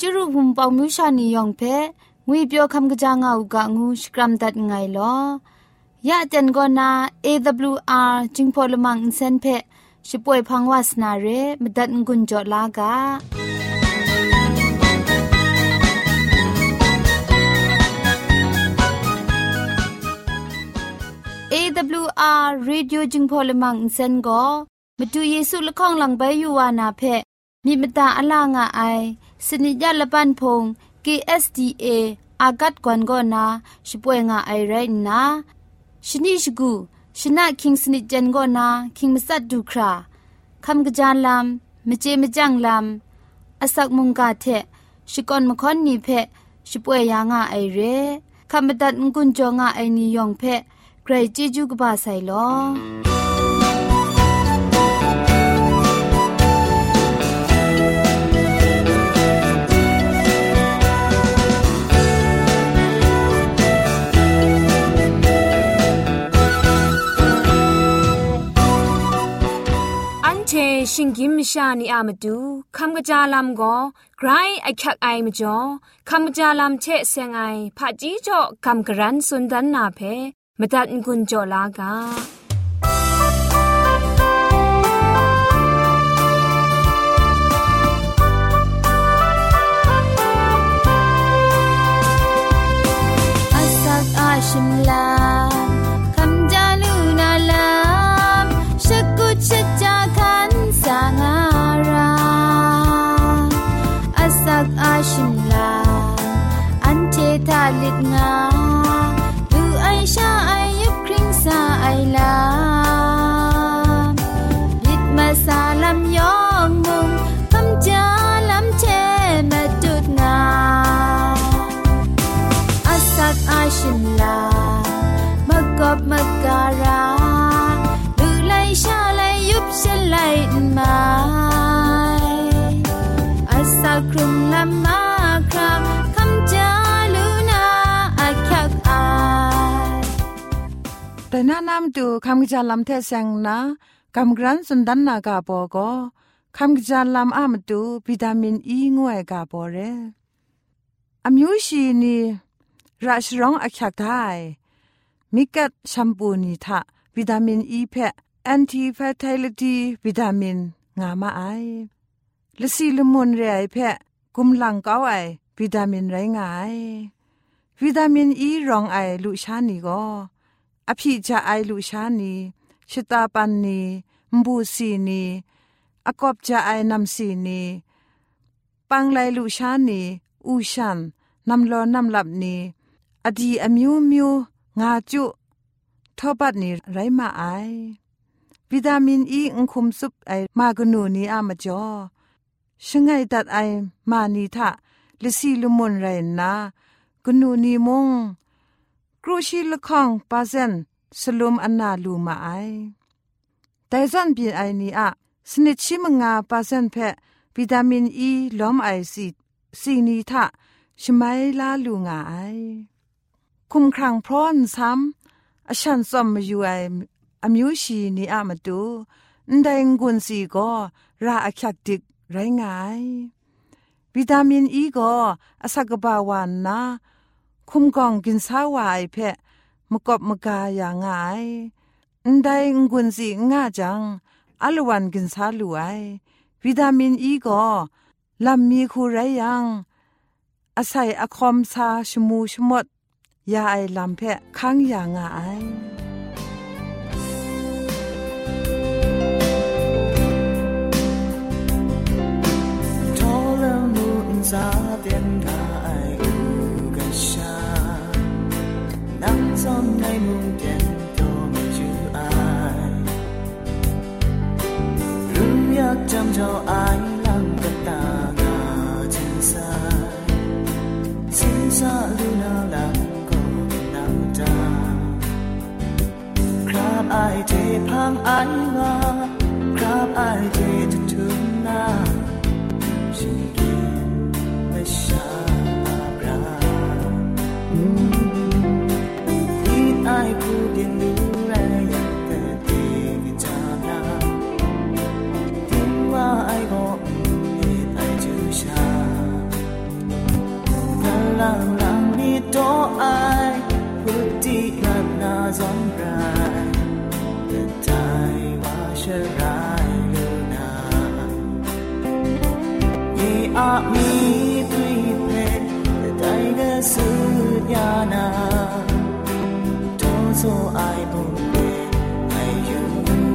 จุรุภุมปองมิวชานียองเพงวยเปียวคำกะจางเอากะงูสกรัมดัดไงลอยะเจนกอนา AWR จิงพอลมังอินเซนเพช่วยพังวาสนาเรมดัดงุนจอลากา AWR Radio จึงพอลมังอินเซนก็มาดูเยซูละข้องหลังใบยูวานาเพมีมตาอลางอไอ สนิยาละปันพง KSDA อากัดกวนก็นาช่วยงาไอไรนะชนิชกูชนะคิงสนิจันก็นาคิงมัสัดดูคราคำกระจานลำมเจมจังลำอาศักมุงกาเทชิกอนมคอนนีเพช่วยยางาไอเรคำบัดงกุนจงาไอนิยองเพใครจีจูกบาไซลอ ชิงกิมชานีอามาดูคำกระจาลำก็ไกรไอคักไอมาจ่อคำกระจาลำเชะเซงไอผาจีจ่อคำกระรันสุนดันนาเพมตัดกุญจ่อลากา แต่น้านำดูคำกจาลำเทเซงนะคำกรันสุนดันนากาโปก็คำกจาลำอามดูวิตามินอีงวยกาโปเรอามิวชีนีราชร้องอักขักได้มิกัดแชมพูนีทะวิตามินอีเพะแอนตี้แฟตไลิตี้วิตามินงามาไอละสีละมุนเรไอเพะกุมหลังเก้าไอวิตามินไรงายวิตามินอีรองไอลุชานีก็ อภิจาไอลุชานีชิตาปันนีมบูสีนีอากอบจาไอนำสีนีปังไลลุชานีอูชันนำลอนำหลับนีอดีอมิวมิวงาจุทอบัดนีไรมาไอวิตามินอีอุคุมซุปไอมากนูนีอามาจ่อชงไงตัดไอมานีทะลิซีลุมุนไรนะกนูนีมง รูชีละข้องปาเซนสลุมอันนาลูมาไอแต่ซันปีไอนี้อะสนิชิมงาปาเซนเพวิตามินอีล้อมไอซีซีนีทะชมัยลาลูงาไอคุมครังพร้อนซ้ำอฉันซอมมาอยู่ไออมิวชีนีอะมาดูนไดงกุนสีก็ราอคักดิกไรงายวิตามินอีก็อสักบาวานนะ คุมกองกินสาวายเพะมกบมกาอย่างไงอันใดงุนสีง่าจังอลวันกินสาลูไอวิตามินอีก็ลำมีคูไรยังอาศัยอคอมซาชมูชมดยาไอลำเพะค้างอย่างไง在电 angel a mi tui pe dai ga su ya na ai bo pe ai yu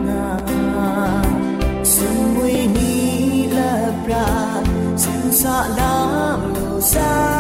na sun mui ni la pra sun sa la lo sa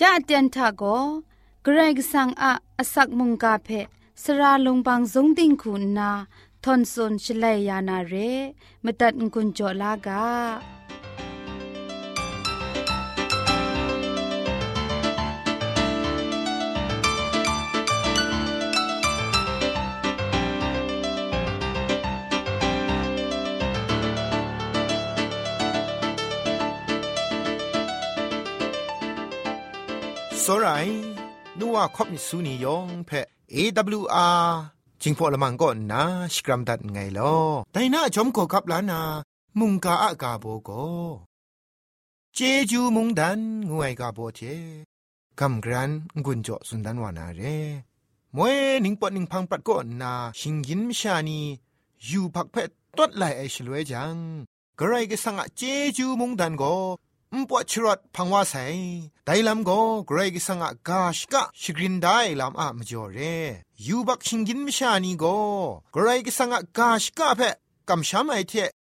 ยะเตียนทาโกเกรกสังอะอสักมุงกาเพสระลงบางสงติงคุณนาทอนซนชลัยยานาเรมตัดกุญจลากา စောရိုင်နူဝါခေါပနိစုနီယောင်ဖဲ AWR จิงพอละมังก็นาสกรัมดัดไงลอแต่น่าชมก็ขับลานา มุงกาอากาโบโกเจจูมุงดันงวยกาโบเทกำกรันกุญจสุนดันวานาเรมวยนิงปอนิงพังปัดก็นาชิงยินมชานีอยู่พักเพตดไหลไอชลวยจังกระไรก็สังอะเจจูมุงดันก็ มปวดชรดพังว่าใส่ไดลำก็เกรกสังกกาชกะชกรินได้ลำอะมจ่อเรยูบักชิงกินมิชานีก็เกรกสังกกาชกะเพกำช้ำไอเท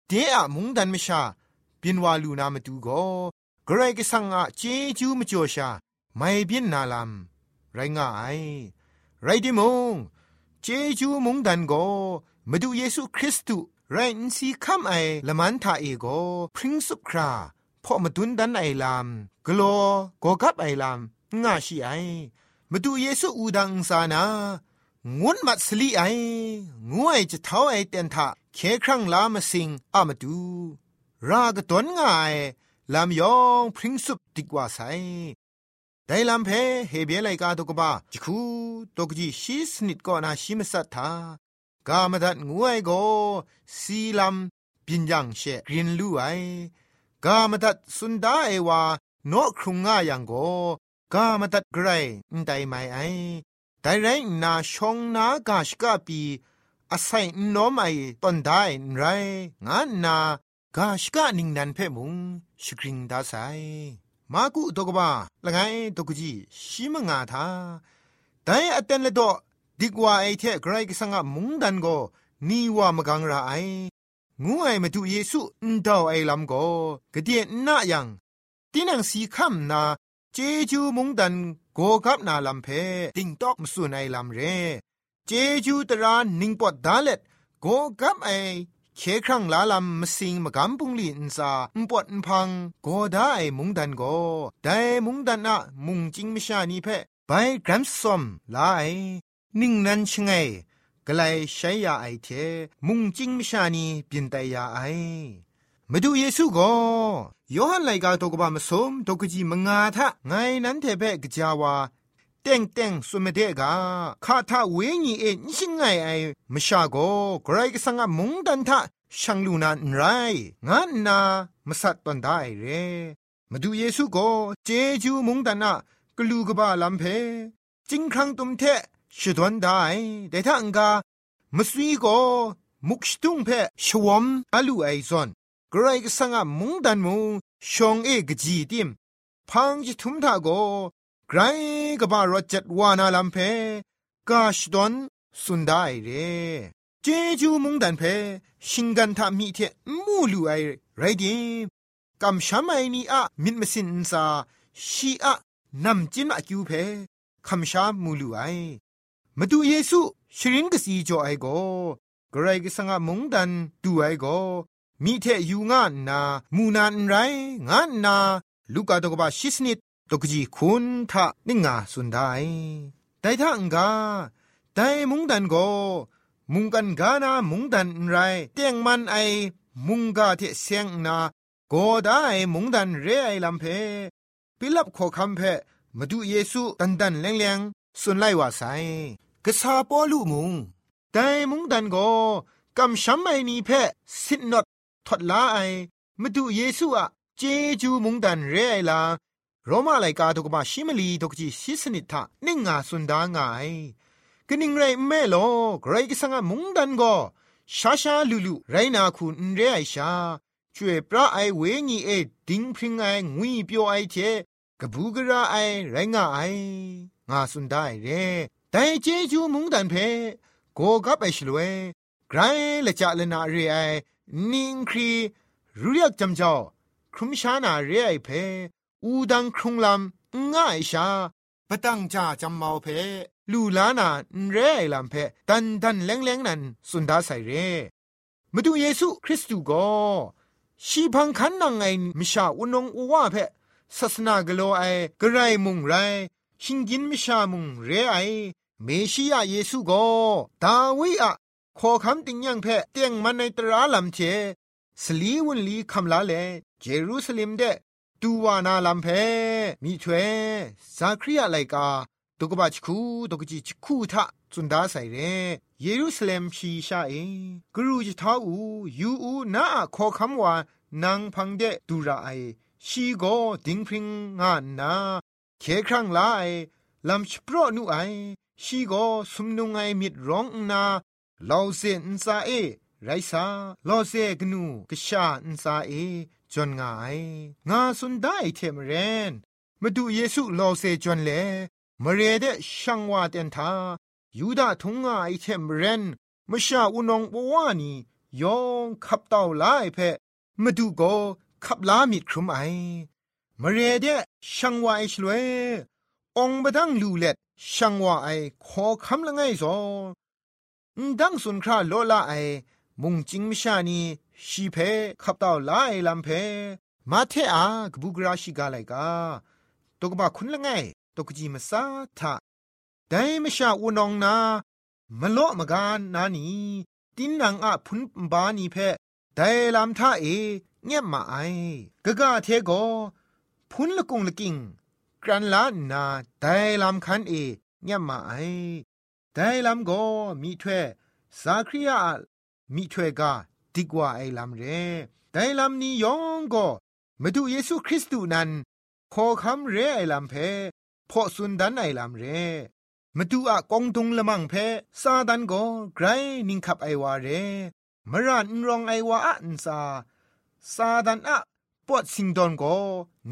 เดอะมุงดันมิชาบินวาลูนามาดูก็เกรกสังกเจจูมจ่อชาไม่บินนาลำไรง่ายไรดิมงเจจูมุงดันก็มาดูเยซูคริสต์ไรน์สีคำไอละมันทาเอโกพริ้งสุครา พ่อมาดุนดันไอลามกลัวกกับไอลามง่าชีไอมาดูเยซูอูดังสานางวนมัดสลีไองวยจะเท้าไอเตนทาเคครั้งลามาสิงอามาดู รากตนง่ายลามยองพริ้งสุบติกว่าไซแต่ลำเพเฮเบียไลกาตกบ้าจิคูตกจีชีสนิดก็นาชิมสัทธากามดัดงวยโกสีลำปินยังเชกรินลู่ไอ กามตัดสุนดาเอวาโนครุงง่ายังโกกามตัดไกรนไดไม่ไอแต่ไรนาชงนากาชกาปีอาศัยน้อมไอตอนได้ไรงานนากาชกานิงนันเพ่มุงสกริงดาไซมากุตกบ้าละไงตกจีชิมงาทาแต่อเตนเลดอดิกว่าไอเทไกรก็สังะมุงดันโกนี่ว่ามกังราไอ งูไอมาดูเยซูอุนดาวไอลำโกกะเดียน่ายังตีนังสีคำนาเจจูมุงดันโกกับนาลำเพติงตอกมสุนไอลำเร เจจูตรานิงปอดดาเล็ดโกกับไอเคครั้งลาลำมสิงมกำปุงลีนซาอุปดพังโกได้มุงดันโกได้มุงดันอะมุงจิงมิชานีเพไปกรัมซอมลาไอนิ่งนันชงไง กลายใช้ยาไอเทมุงจิงมิชานีเปลี่ยนแต่ยาไอมาดูเยซูก็ยอหันไลกาตกบามสมตกจีมงาทะไงนั้นเทเปกจาวาเต็งเต็งสุมเดกาคาทาเวญีเอ็นชิงไงไอมชาโกไกรกสังะมุงดันทะช่างลูนานไรงันนามสัตตันได้เรมาดูเยซูก็เจจูมุงดันอะกลูกบาลัมเพจิงครั้งตุมเท ชุดวนได้แต่ถ้าอังกามสวีก็มุกชตุงเพชวมอลูไอซอนกรก็สังะมุงดันมุงชงเอกจีติมพังจิทุมทาโกไกรกบารจัดวานาลัมเพกาชดอนสุนได้เรเจจูมุงดันเพชิงกันทามีเทมูลูไอไรดิกำช้ำไอนีอะมิดมสินซาชีอะนำจินมาคิวเพคำชามูลูไอ มาดูเยซูชรินกสีจ่อไอโกกรกสังมงดันดูไอโกมีเทยูงานนามูนานไรงานนาลูกาตกบาชิสนิดตกจีคุณทะนิงาสุนได้แต่ถ้าอังกาแต่มุงดันโกมุงกันกานามุงดันไรเตียงมันไอมุงกาเทเสียงนาโกได้มุงดันเรไอลำเพปิลับขอคำเพมาดูเยซูตันตันแรงแรงส่วนไล่ว่าไซ กษาปอลูมุงแต่มุงดันโกกำช้ำไอนีเพสินนดทดลาไอมาดูเยซูอะเจจูมุงดันเรไอลาโรมาไลกาตุกมาชิมลีตกจีชิสนิทะนิ่งาสุนดางายกนิ่งไรแม่โลไกรกิสังมุงดันก็ชาชาลูลูไรนาคุณเรไอชาช่วยพระไอเวงีเอดิงพริงไองุยเปียวไอเทกบูกระไอไรงาไองาสุนได้เร แต่เจจูมุงดันเพโกกับไอชลวยไกรละจะละนาเรไอนิงครีรู้ยักจำจ้าครุมชานาเรไอเพอูดังครุงลำง่ายชาปะตั้งจ่าจำเมาเพลูลานาเรไอลำเพตันตันแรงแรงนั้นสุนดาใส่เรมาดูเยซูคริสต์ก็ชีพังคันนังไงมิชาอุนงอุวาเพศาสนากโลไอกระไรมุงไรชิงกินมิชามุงเรไอ เมชิยาเยซูก็ดาวิอะขอคำติงยังเพเตียงมันในตราลำเชสลีวุนลีคำลาเลเจรูซาเล็มเดตูวานาลำเพมีถวยซาคริยาไลกาตุกบะชคูตุกจิชคูทะจุนดาใส่เรเยรูซาเล็มชีชาเอกรูจิท้าอูยูอูนาขอคำว่านางพังเดดูราไอชีโกดิงพริงงานนาเคครั้งลาไอลำชโปรนูไอ ชีโกสมนุงไอมิดร้องนาลาเซนซาเอไรซาลอเซกนูกชาอินซาเอจนงายงาสุนได้เทมเรนมาดูเยซูลอเซจนเลมเรเดช่างว่าเตนทายูดาทุงงาไอเทมเรนมชาอุนองปวานียองขับเต่าลายเพมาดูโกขับลามิดครุมไอมเรเดช่างว่าไอชลวยองบดังลูเล็ด ช่างว่าไอขอคำละไงซอดังสุนคราโลละไอ มุงจิงมิชานีชีเพขับเต่าลาไอลำเพ มาเทอากบุกราชิกาไลกาตกบะคุณละไงตกจีมาซาทะแต่ไม่ชาอุนองนามะโลมะกานนานีตินนังอะพุนบานีเพแต่ลำท่าเอเงียบมาไอกะกะเทโกพุนละกุงละกิง กรันลานาแต่ลำคันเอเงียมาไอแต่ลำโกมีถ้วยสาคริยามีถ้วยกาดีกว่าไอลำเรแต่ลำนี้ยองก็มาดูเยซูคริสต์นั้นขอคำเรไอลำเพพอสุนดันไอลำเรมาดูอะกองตุงละมังเพซาดันก็ไกรนิงขับไอวาเรมรันรองไอวาอันซาซาดันอะ ปวดสิงดอนก็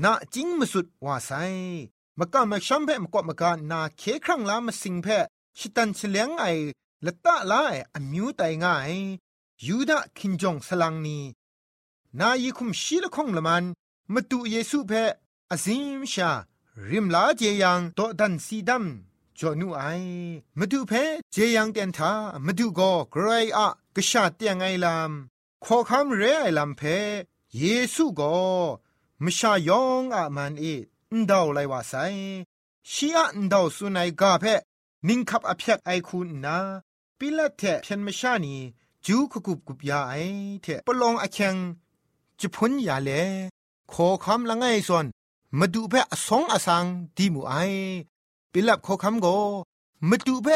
นาจิงมสุดว่าไซมกะมะชัมเพมกอมกะนาเคครั้งลามาสิงเพชิตันเฉลียงไอละตะลาไออมิวไตง่ายยูดาคินจงสลังนีนายิคุมชีละคงละมันมาตุเยซูเพออซิมชา ริมลาเจยังโตดันซีดัมจอนูไอมาดูเพเจยังเตียนทามาดูก็ไกรอะกะชาเตียงไอลามขอคำเรไอลำเพ เยซูก็มชายองอะมันเออนดาวไลว่าไซชีอะนดาวสุนัยกาเพนิงคับอภิยกไอคุณนาปิละเทเพนมชานีจูคุกุบกุบยาไอเทปลองอเชงจะพ้นยาเลขอคำละไงส่วนมาดูเพอสองอสังดีมูไอปิลับขอคำโกมาดูเพ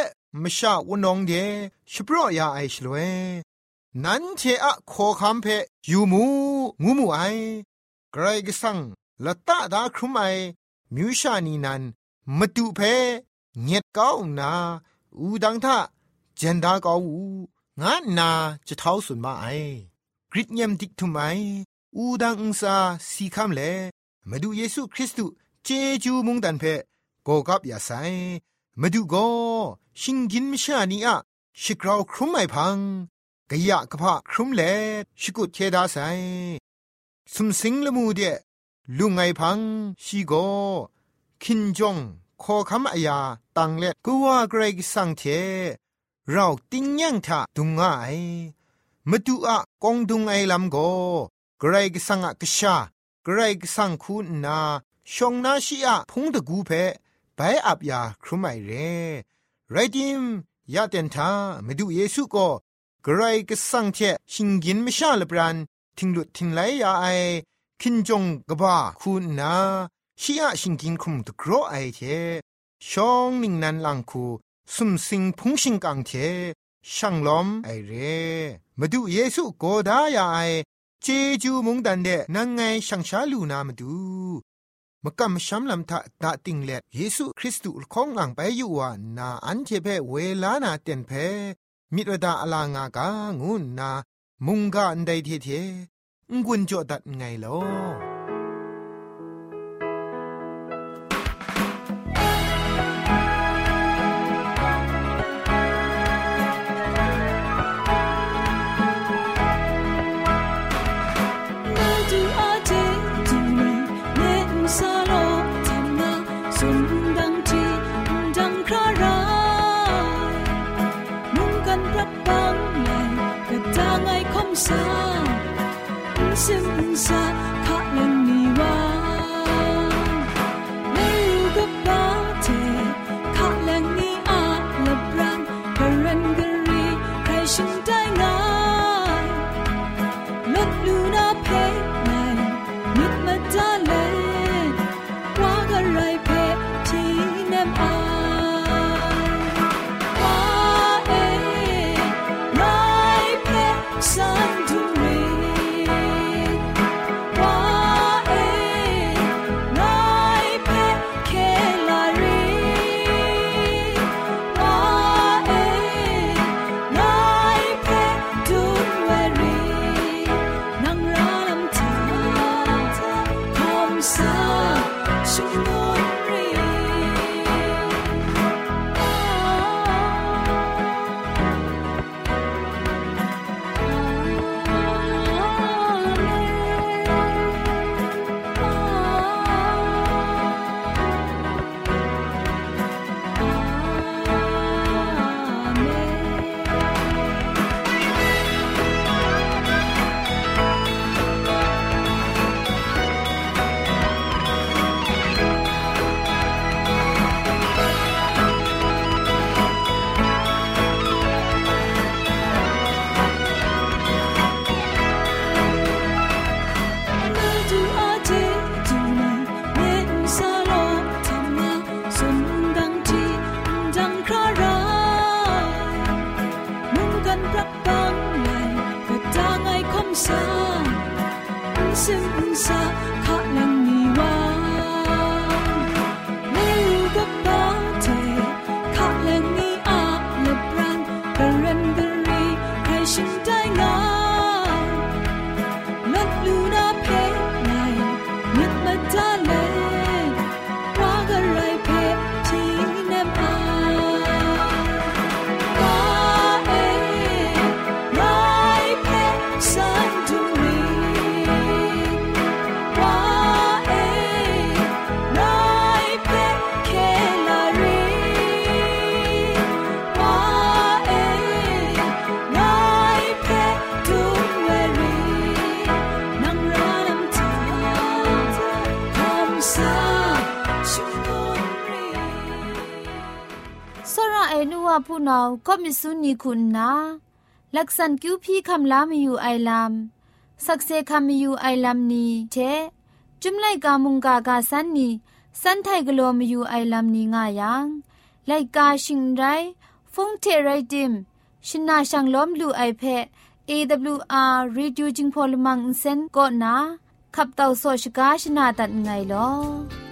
มชาวนองเดชโปรยาไอชลเว นั้นเชอะขอคำเพยูมูงูมูไอไกรกสังละตาดาครุมไอมิวชานีนันมาดูเพเงียดก้าวนา อูดังทาเจนดาก้าวูงานนาจะเท้าสุนมาไอกริดเยมดิกทุไมอูดังอุซาสีคำเลมาดูเยซูคริสต์เจจูมุงดันเพโกกับยาไซมาดูโกชิงกินมิชานีอะชิกราวครุมไม่พัง กะยะกะพะครุมเลชิกุเทดาไซสุมสิงละมูเดลุงไงพังชีโกคินจงขอคำอายาตังเล็กว่าเกรกสังเทเราติ้งยังทะดุงไงมาดูอะกองดุงไอลำโกเกรกสังอะกะชาเกรกสังคุณนาชงนาชีอะพงตะกูเพไปอับยาครุไมเรไรดิมยาเตนทามาดูเยซูก็ กรกสังเทชิงกินไม่ชาลบรันทิงหลุดทิงไหลยาไอคินจงกบ้าคุณนาชีอะชิงกินคุมตะกรอไอเทชองนิงนันลังคูสุมสิงพุงชิงกังเทช่างลอมไอเรมาดูเยซูโกดายาไอเจจูมุงดันเดนังไงช่างชาลูนามาดูมกำช้ำลำทะตาติงเล็ดเยซูคริสต์ของหลังไปอยู่ว่านาอันเจเพเวลานาเตียนเพ มิดวดาอลางากางุนนา มุงกาอันใดเทเทงุนโจดัดไงลอ ไอนัวผู้นาก็มิสุนีคุณนาลักษันคิวพี่คำลามีอยู่ไอลามสักเซคำมีอยู่ไอลามนี้เทจุมไลกามุงกากาสันนีสันไทกลัวมีอยู่ไอลามนี้ง่ายังไลกาชิงไรฟงเทไรดิมชินาชังล้อมลูไอเพะ AWR Reducing Polymer Insen ก็นะขับเต่าโซชกาชนาตัดไงลอ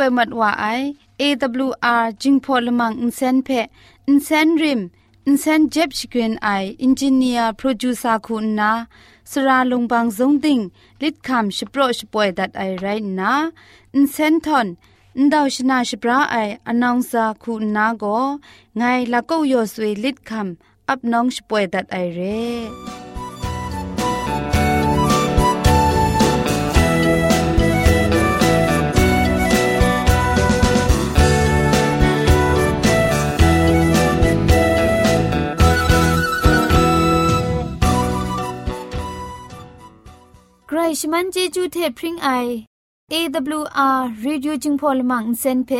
ป่วยมัดว่าไอ AWR จิงพอลมังอินเซนเพอินเซนริมอินเซนเจ็บชกรีนไออินจิเนียร์โปรดิวซาคุณนาสราลงบางซงดิงลิดคำชโปรชป่วยดัดไอไรนาอินเซนทอนนดาวชนาชปราไออนองซาคุณนาโกไงละก็ยอสวยลิดคำอับน้องชป่วยดัดไอเร่ ชมันเจจูเทพริงไอ AWR Reducing Polymer เซนเพ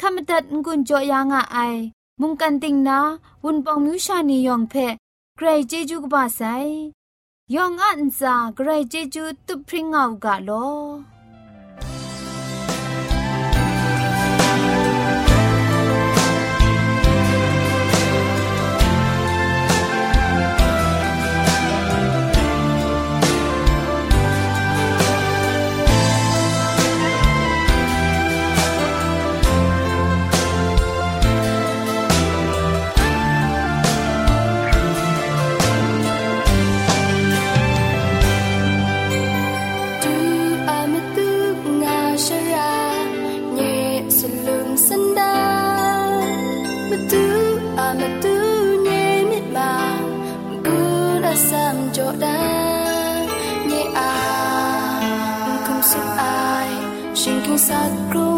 ขมตัดงุนจอยางอ้ายมุงกันติงนาวุนปองมิวชานียองเพใครเจจูกบาไซยองอันซาใครเจจูตุพริงเอากาโล ชิงกิงสักกรุ